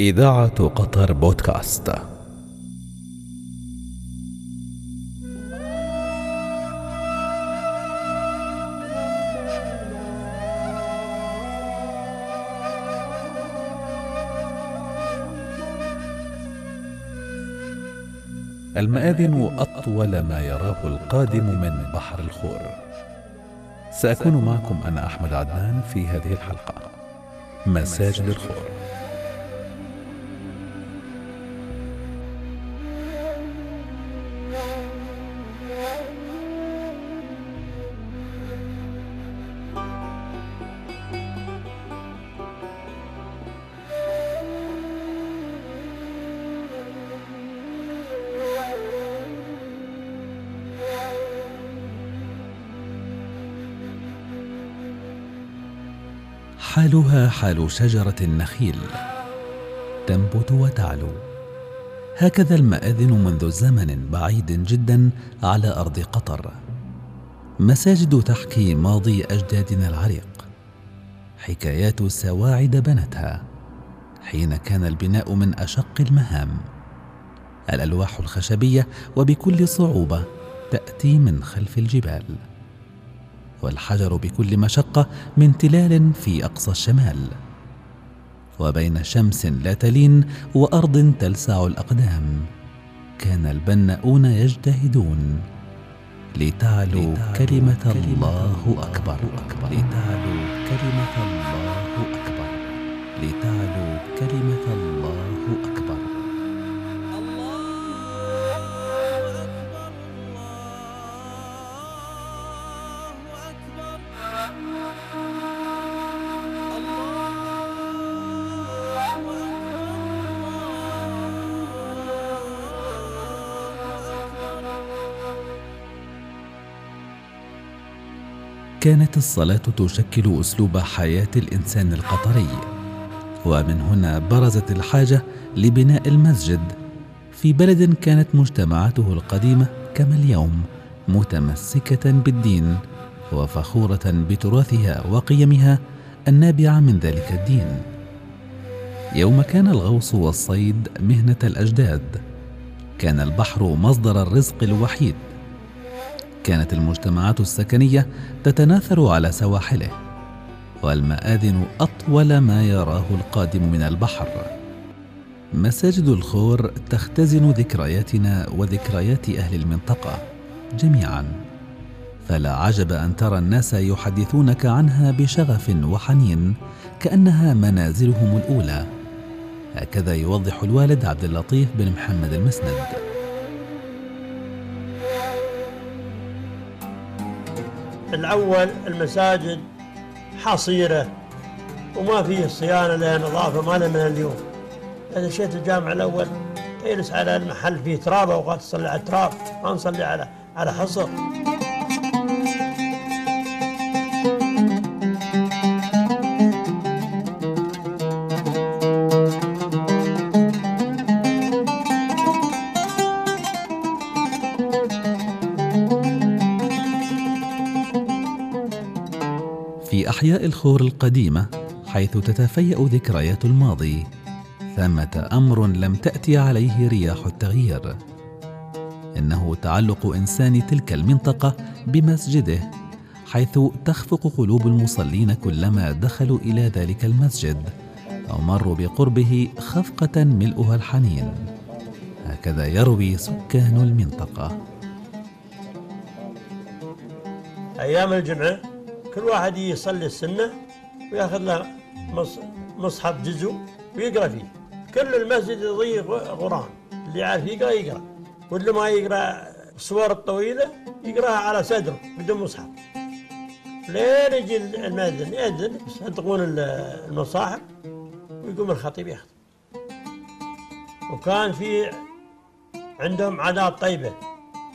إذاعة قطر بودكاست. المآذن أطول ما يراه القادم من بحر الخور. سأكون معكم أنا أحمد عدنان في هذه الحلقة. مساجد الخور حالها حال شجرة النخيل. تنبت وتعلو. هكذا المآذن منذ زمن بعيد جدا على أرض قطر. مساجد تحكي ماضي أجدادنا العريق. حكايات سواعد بنتها. حين كان البناء من أشق المهام. الألواح الخشبية وبكل صعوبة تأتي من خلف الجبال. والحجر بكل مشقة من تلال في أقصى الشمال. وبين شمس لا تلين وأرض تلسع الأقدام. كان البناؤون يجتهدون. لتعلو كلمة الله أكبر. لتعلو كلمة الله أكبر. لتعلو كلمة الله أكبر. كانت الصلاة تشكل أسلوب حياة الإنسان القطري. ومن هنا برزت الحاجة لبناء المسجد في بلد كانت مجتمعاته القديمة كما اليوم متمسكة بالدين وفخورة بتراثها وقيمها النابعة من ذلك الدين. يوم كان الغوص والصيد مهنة الأجداد كان البحر مصدر الرزق الوحيد. كانت المجتمعات السكنية تتناثر على سواحله والمآذن أطول ما يراه القادم من البحر. مساجد الخور تختزن ذكرياتنا وذكريات أهل المنطقة جميعا. فلا عجب أن ترى الناس يحدثونك عنها بشغف وحنين كأنها منازلهم الأولى. هكذا يوضح الوالد عبد اللطيف بن محمد المسند. الأول المساجد حصيرة وما فيه صيانة لها نظافة ما لها من اليوم. إذا شئت الجامع الأول تجلس على المحل فيه تراب أوقات تصلي على التراب ما نصلي على على حصر. الخور القديمة حيث تتفيأ ذكريات الماضي. ثمة أمر لم تأتي عليه رياح التغيير. إنه تعلق إنسان تلك المنطقة بمسجده حيث تخفق قلوب المصلين كلما دخلوا إلى ذلك المسجد أو مروا بقربه خفقة ملؤها الحنين. هكذا يروي سكان المنطقة. أيام الجمعة؟ كل واحد يصلي السنة ويأخذ له مصحف جزء ويقرأ فيه. كل المسجد يضيق قرآن اللي عارف يقرأ يقرأ. واللي ما يقرأ الصور الطويلة يقرأها على صدره بدون مصحف. لين يجي المأذن يأذن يصدقون المصاحف ويقوم الخطيب يخطب وكان في عندهم عادات طيبة.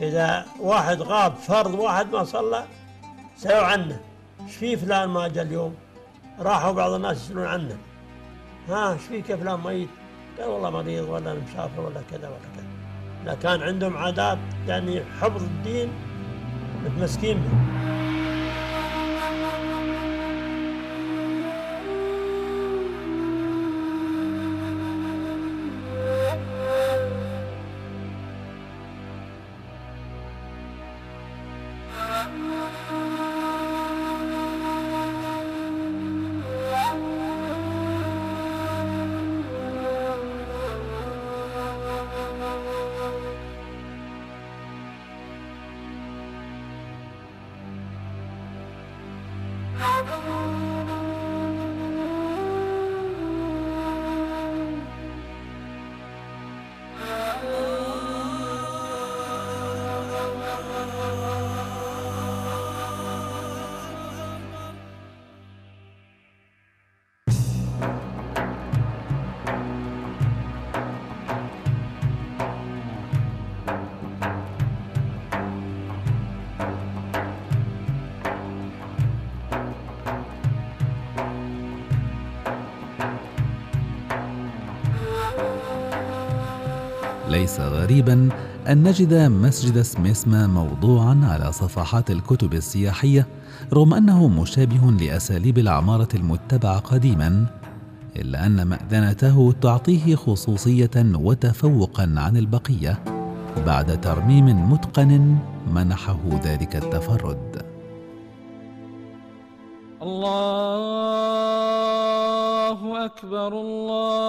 إذا واحد غاب فرض واحد ما صلى سألوا عنه. إيش في فلان ما جاء اليوم؟ راحوا بعض الناس يسألون عنه. ها إيش فيك فلان ميت؟ قال والله مريض ولا مسافر ولا كذا ولا كذا. لا كان عندهم عادات يعني حفظ الدين متمسكين به. ليس غريبا أن نجد مسجد سميسما موضوعا على صفحات الكتب السياحية رغم أنه مشابه لأساليب العمارة المتبعة قديما إلا أن مأذنته تعطيه خصوصية وتفوقا عن البقية بعد ترميم متقن منحه ذلك التفرد. الله أكبر الله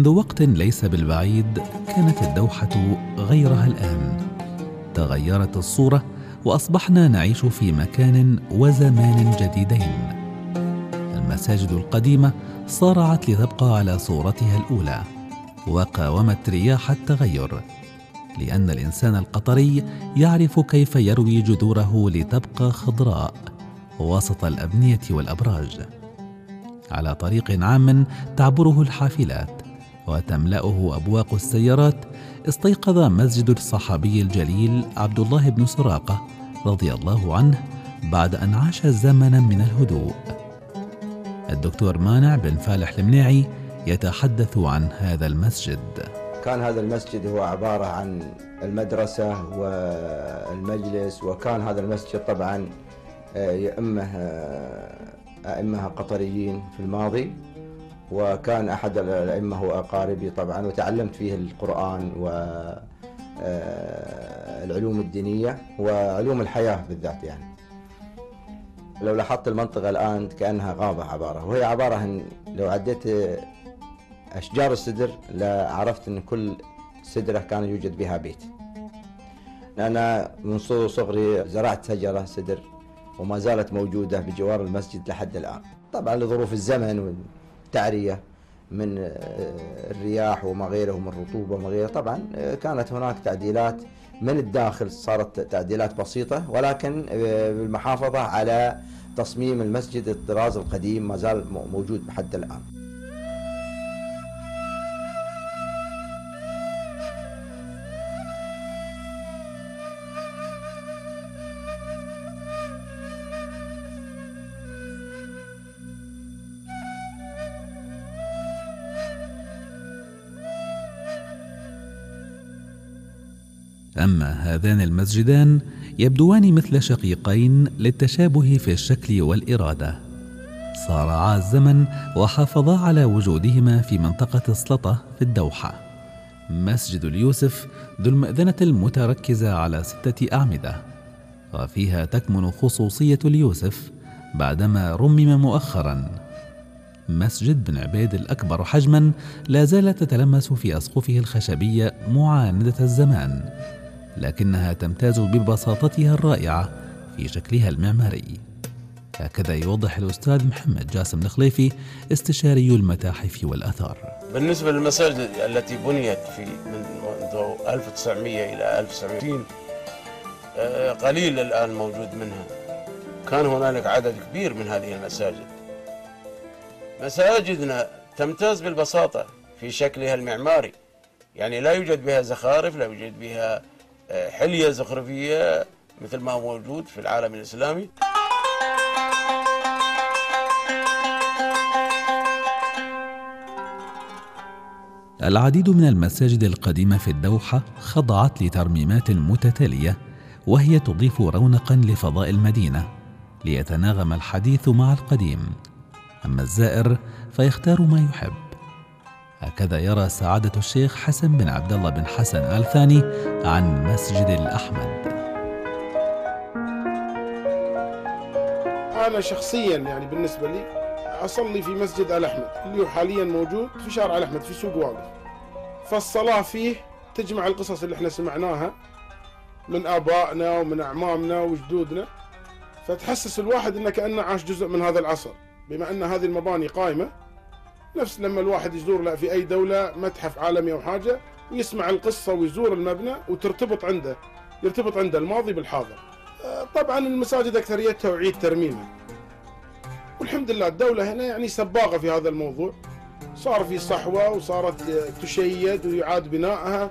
منذ وقت ليس بالبعيد كانت الدوحة غيرها الآن. تغيرت الصورة وأصبحنا نعيش في مكان وزمان جديدين. المساجد القديمة صارعت لتبقى على صورتها الأولى وقاومت رياح التغير لأن الإنسان القطري يعرف كيف يروي جذوره لتبقى خضراء وسط الأبنية والأبراج. على طريق عام تعبره الحافلات. وتملأه أبواق السيارات استيقظ مسجد الصحابي الجليل عبد الله بن سراقة رضي الله عنه بعد أن عاش زمنا من الهدوء. الدكتور مانع بن فالح المنيعي يتحدث عن هذا المسجد. كان هذا المسجد هو عبارة عن المدرسة والمجلس وكان هذا المسجد طبعا آه، يأمه آه، أئمة قطريين في الماضي. وكان أحد الأئمة هو أقاربي طبعا وتعلمت فيه القرآن والعلوم الدينية وعلوم الحياة بالذات يعني. لو لاحظت المنطقة الآن كأنها غابة عبارة وهي عبارة عن لو عديت أشجار السدر لعرفت أن كل سدرة كان يوجد بها بيت. أنا من صغري زرعت شجرة سدر وما زالت موجودة بجوار المسجد لحد الآن. طبعا لظروف الزمن والتعرية من آه، الرياح وما غيره ومن الرطوبة وما غيره. طبعا آه، كانت هناك تعديلات من الداخل صارت تعديلات بسيطة ولكن آه، بالمحافظة على تصميم المسجد الطراز القديم ما زال موجود لحد الآن. هذان المسجدان يبدوان مثل شقيقين للتشابه في الشكل والإرادة. صارعا الزمن وحافظا على وجودهما في منطقة سلطة في الدوحة. مسجد اليوسف ذو المأذنة المتركزة على ستة أعمدة وفيها تكمن خصوصية اليوسف بعدما رمم مؤخرا. مسجد بن عبيد الأكبر حجما لا زالت تتلمس في أسقفه الخشبية معاندة الزمان لكنها تمتاز ببساطتها الرائعة في شكلها المعماري. هكذا يوضح الأستاذ محمد جاسم الخليفي استشاري المتاحف والآثار. بالنسبة للمساجد التي بنيت في منذ 1900 إلى 1960 آه، قليل الآن موجود منها. كان هنالك عدد كبير من هذه المساجد. مساجدنا تمتاز بالبساطة في شكلها المعماري. يعني لا يوجد بها زخارف لا يوجد بها حلية زخرفية مثل ما هو موجود في العالم الإسلامي. العديد من المساجد القديمة في الدوحة خضعت لترميمات متتالية وهي تضيف رونقا لفضاء المدينة ليتناغم الحديث مع القديم. أما الزائر فيختار ما يحب. هكذا يرى سعادة الشيخ حسن بن عبد الله بن حسن آل ثاني عن مسجد الأحمد. أنا شخصيا يعني بالنسبة لي أصلي في مسجد آل أحمد اللي هو حاليا موجود في شارع آل أحمد في سوق واقف. فالصلاة فيه تجمع القصص اللي إحنا سمعناها من آبائنا ومن أعمامنا وجدودنا. فتحسس الواحد إنه كأنه عاش جزء من هذا العصر بما أن هذه المباني قائمة. نفس لما الواحد يزور في أي دولة متحف عالمي أو حاجة ويسمع القصة ويزور المبنى وترتبط عنده يرتبط عنده الماضي بالحاضر. آه، طبعا المساجد أكثريتها اعيد ترميمها. والحمد لله الدولة هنا يعني سباقه في هذا الموضوع. صار في صحوة وصارت تشيد ويعاد بنائها.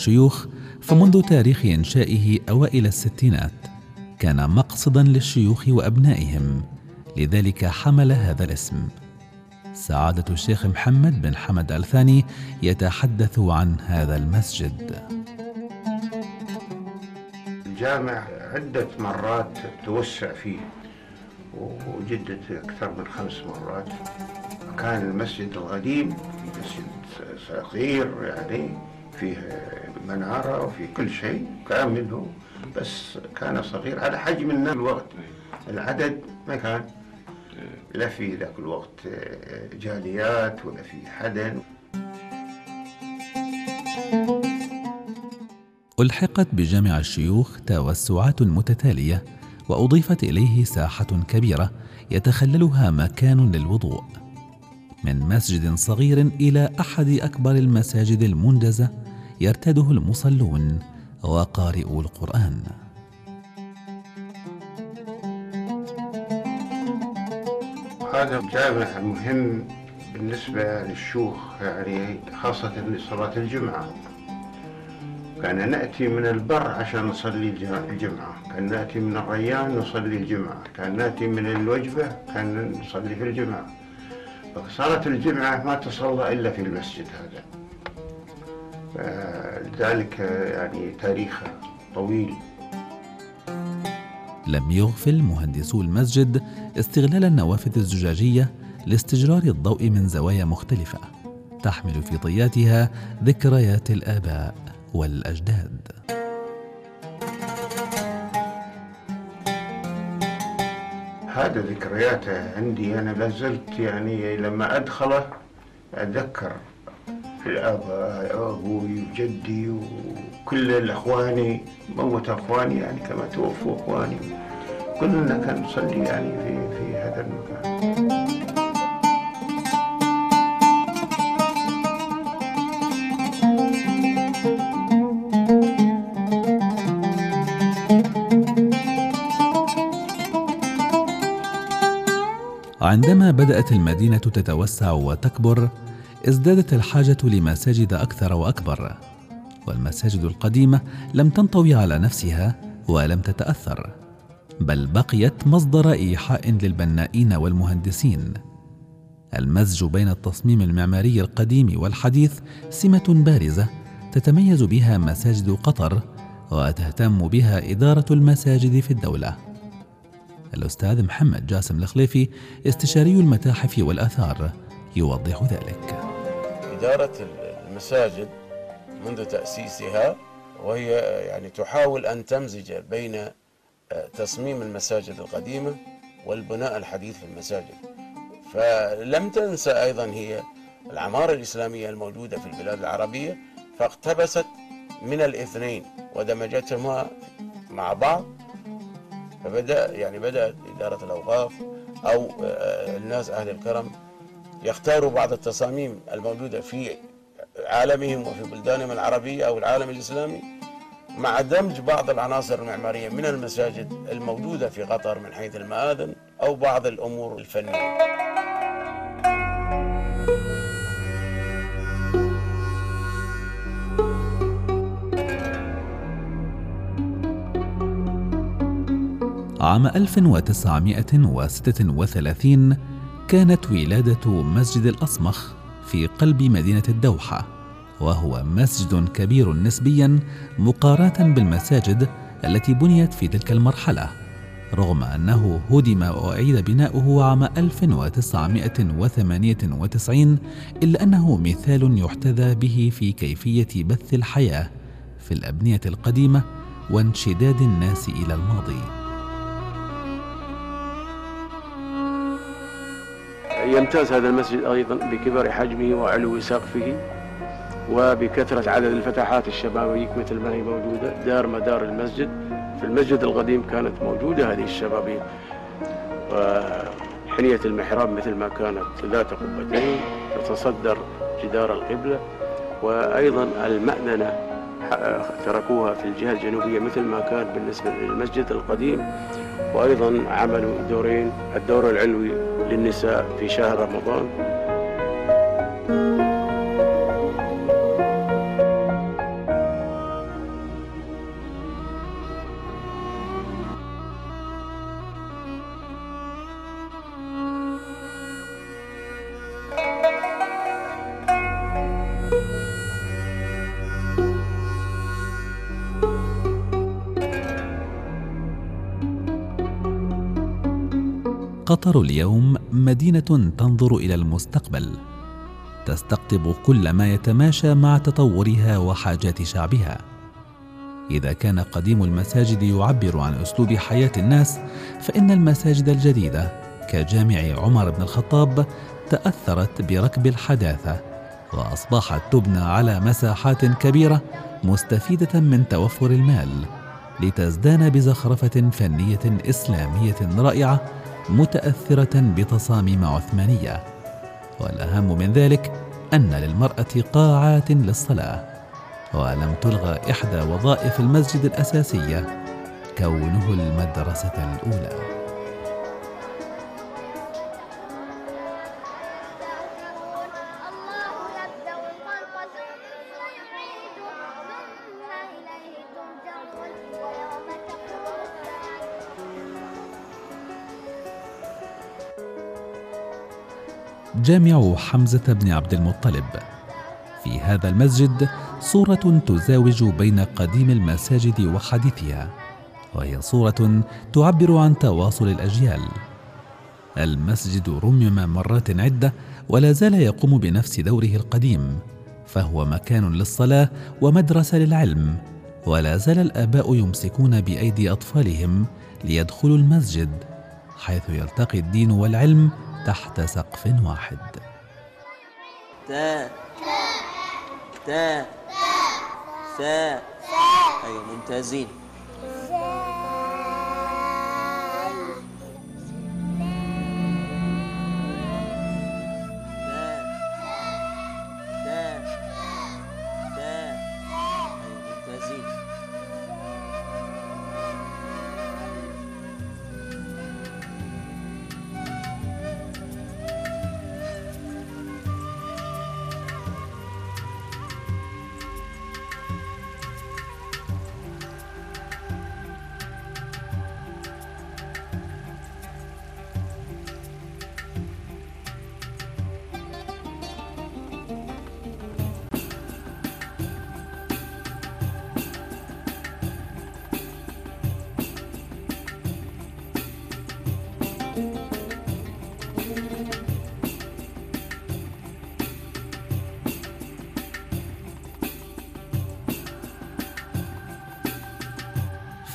الشيوخ فمنذ تاريخ إنشائه أوائل الستينات كان مقصدا للشيوخ وأبنائهم لذلك حمل هذا الاسم. سعادة الشيخ محمد بن حمد الثاني يتحدث عن هذا المسجد. الجامع عدة مرات توسع فيه وجدت أكثر من خمس مرات. كان المسجد القديم مسجد صغير يعني فيه منارة وفي كل شيء كامل بس كان صغير على حجم الوقت العدد ما كان. لا في ذاك الوقت جاليات ولا في حدا ألحقت بجامع الشيوخ توسعات متتالية وأضيفت إليه ساحة كبيرة يتخللها مكان للوضوء. من مسجد صغير إلى أحد أكبر المساجد المنجزة يرتاده المصلون وقارئو القرآن. هذا جامع مهم بالنسبة للشيوخ يعني خاصة لصلاة الجمعة. كان نأتي من البر عشان نصلي الجمعة. كان نأتي من الريان نصلي الجمعة. كان نأتي من الوجبة كان نصلي في الجمعة. فصارت الجمعة ما تصلى إلا في المسجد هذا. لذلك يعني تاريخه طويل. لم يغفل مهندسو المسجد استغلال النوافذ الزجاجية لاستجرار الضوء من زوايا مختلفة تحمل في طياتها ذكريات الآباء والأجداد. هذا ذكرياته عندي أنا لازلت يعني لما أدخله أتذكر الأب أبوي وجدي وكل الأخواني موت أخواني يعني كما توفوا أخواني. كلنا كان نصلي يعني في في هذا المكان. عندما بدأت المدينة تتوسع وتكبر ازدادت الحاجة لمساجد أكثر وأكبر والمساجد القديمة لم تنطوي على نفسها ولم تتأثر بل بقيت مصدر إيحاء للبنائين والمهندسين. المزج بين التصميم المعماري القديم والحديث سمة بارزة تتميز بها مساجد قطر وتهتم بها إدارة المساجد في الدولة. الأستاذ محمد جاسم الخليفي استشاري المتاحف والآثار يوضح ذلك. إدارة المساجد منذ تأسيسها وهي يعني تحاول أن تمزج بين آه، تصميم المساجد القديمة والبناء الحديث في المساجد. فلم تنسى أيضا هي العمارة الإسلامية الموجودة في البلاد العربية فاقتبست من الاثنين ودمجتهما مع بعض فبدأ يعني بدأت إدارة الأوقاف أو آه، الناس أهل الكرم يختاروا بعض التصاميم الموجودة في عالمهم وفي بلدانهم العربية أو العالم الإسلامي مع دمج بعض العناصر المعمارية من المساجد الموجودة في قطر من حيث المآذن أو بعض الأمور الفنية. عام 1936 كانت ولادة مسجد الأصمخ في قلب مدينة الدوحة وهو مسجد كبير نسبيا مقارنة بالمساجد التي بنيت في تلك المرحلة رغم أنه هدم وأعيد بناؤه عام 1998 إلا أنه مثال يحتذى به في كيفية بث الحياة في الأبنية القديمة وانشداد الناس إلى الماضي. يمتاز هذا المسجد أيضا بكبر حجمه وعلو سقفه وبكثرة عدد الفتحات الشبابيك مثل ما هي موجودة دار مدار المسجد. في المسجد القديم كانت موجودة هذه الشبابيك وحنية المحراب مثل ما كانت ذات قبتين تتصدر جدار القبلة وأيضا المأذنة تركوها في الجهة الجنوبية مثل ما كان بالنسبة للمسجد القديم وأيضا عملوا دورين الدور العلوي للنساء في شهر رمضان. قطر اليوم مدينة تنظر إلى المستقبل. تستقطب كل ما يتماشى مع تطورها وحاجات شعبها. إذا كان قديم المساجد يعبر عن أسلوب حياة الناس فإن المساجد الجديدة كجامع عمر بن الخطاب تأثرت بركب الحداثة وأصبحت تبنى على مساحات كبيرة مستفيدة من توفر المال لتزدان بزخرفة فنية إسلامية رائعة متأثرة بتصاميم عثمانية والأهم من ذلك أن للمرأة قاعات للصلاة ولم تلغى إحدى وظائف المسجد الأساسية كونه المدرسة الأولى. جامع حمزة بن عبد المطلب. في هذا المسجد صورة تزاوج بين قديم المساجد وحديثها وهي صورة تعبر عن تواصل الأجيال. المسجد رمم مرات عدة ولا زال يقوم بنفس دوره القديم فهو مكان للصلاة ومدرسة للعلم ولا زال الآباء يمسكون بأيدي أطفالهم ليدخلوا المسجد حيث يلتقي الدين والعلم تحت سقف واحد تاء تاء ثاء أيوة ممتازين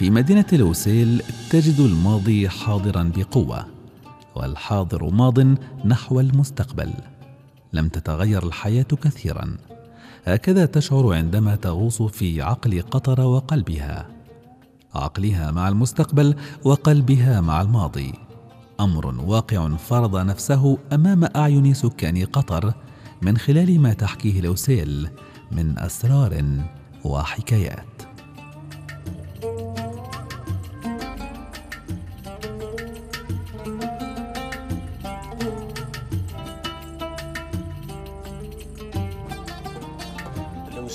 في مدينة لوسيل تجد الماضي حاضرا بقوة والحاضر ماض نحو المستقبل. لم تتغير الحياة كثيرا. هكذا تشعر عندما تغوص في عقل قطر وقلبها. عقلها مع المستقبل وقلبها مع الماضي. أمر واقع فرض نفسه أمام أعين سكان قطر من خلال ما تحكيه لوسيل من أسرار وحكايات.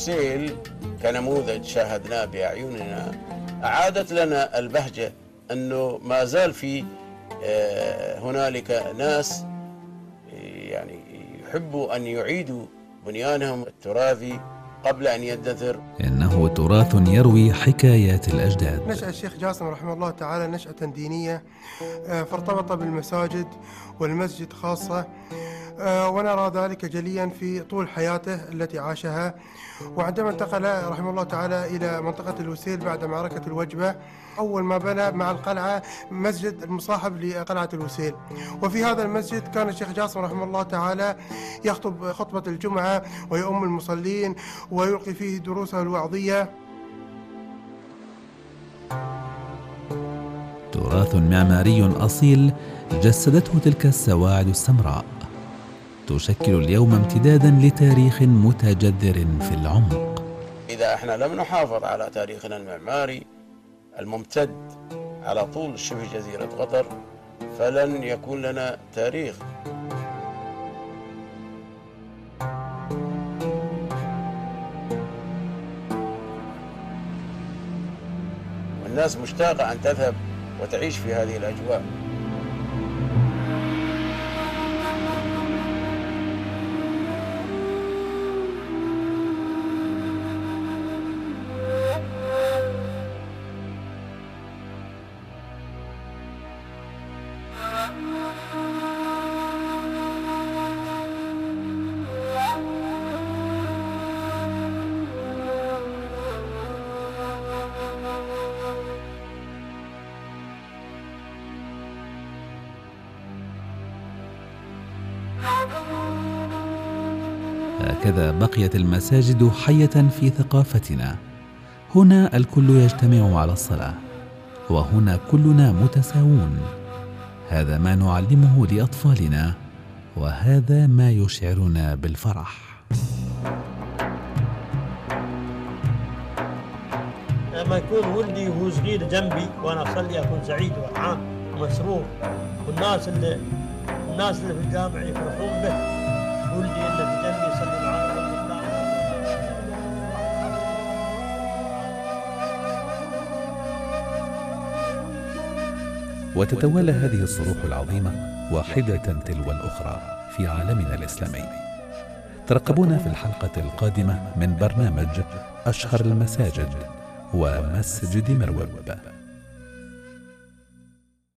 لوسيل كنموذج شاهدناه بأعيننا. أعادت لنا البهجة أنه ما زال في آه، هنالك ناس يعني يحبوا أن يعيدوا بنيانهم التراثي قبل أن يندثر إنه تراث يروي حكايات الأجداد. نشأ الشيخ جاسم رحمه الله تعالى نشأة دينية آه، فارتبط بالمساجد والمسجد خاصة ونرى ذلك جليا في طول حياته التي عاشها. وعندما انتقل رحمه الله تعالى إلى منطقة الوسيل بعد معركة الوجبة أول ما بنى مع القلعة مسجد المصاحب لقلعة الوسيل. وفي هذا المسجد كان الشيخ جاسم رحمه الله تعالى يخطب خطبة الجمعة ويؤم المصلين ويلقي فيه دروسه الوعظية. تراث معماري أصيل جسدته تلك السواعد السمراء. تشكل اليوم امتدادا لتاريخ متجذر في العمق. إذا إحنا لم نحافظ على تاريخنا المعماري الممتد على طول شبه جزيرة قطر فلن يكون لنا تاريخ. والناس مشتاقة أن تذهب وتعيش في هذه الأجواء. هكذا بقيت المساجد حية في ثقافتنا. هنا الكل يجتمع على الصلاة وهنا كلنا متساوون. هذا ما نعلمه لأطفالنا وهذا ما يشعرنا بالفرح. لما يكون ولدي وهو صغير جنبي وأنا أصلي أكون سعيد وفرحان ومسرور. والناس اللي الناس اللي في الجامع يفرحون به. ولدي اللي وتتوالى هذه الصروح العظيمة واحدة تلو الأخرى في عالمنا الإسلامي. ترقبونا في الحلقة القادمة من برنامج أشهر المساجد ومسجد مروب.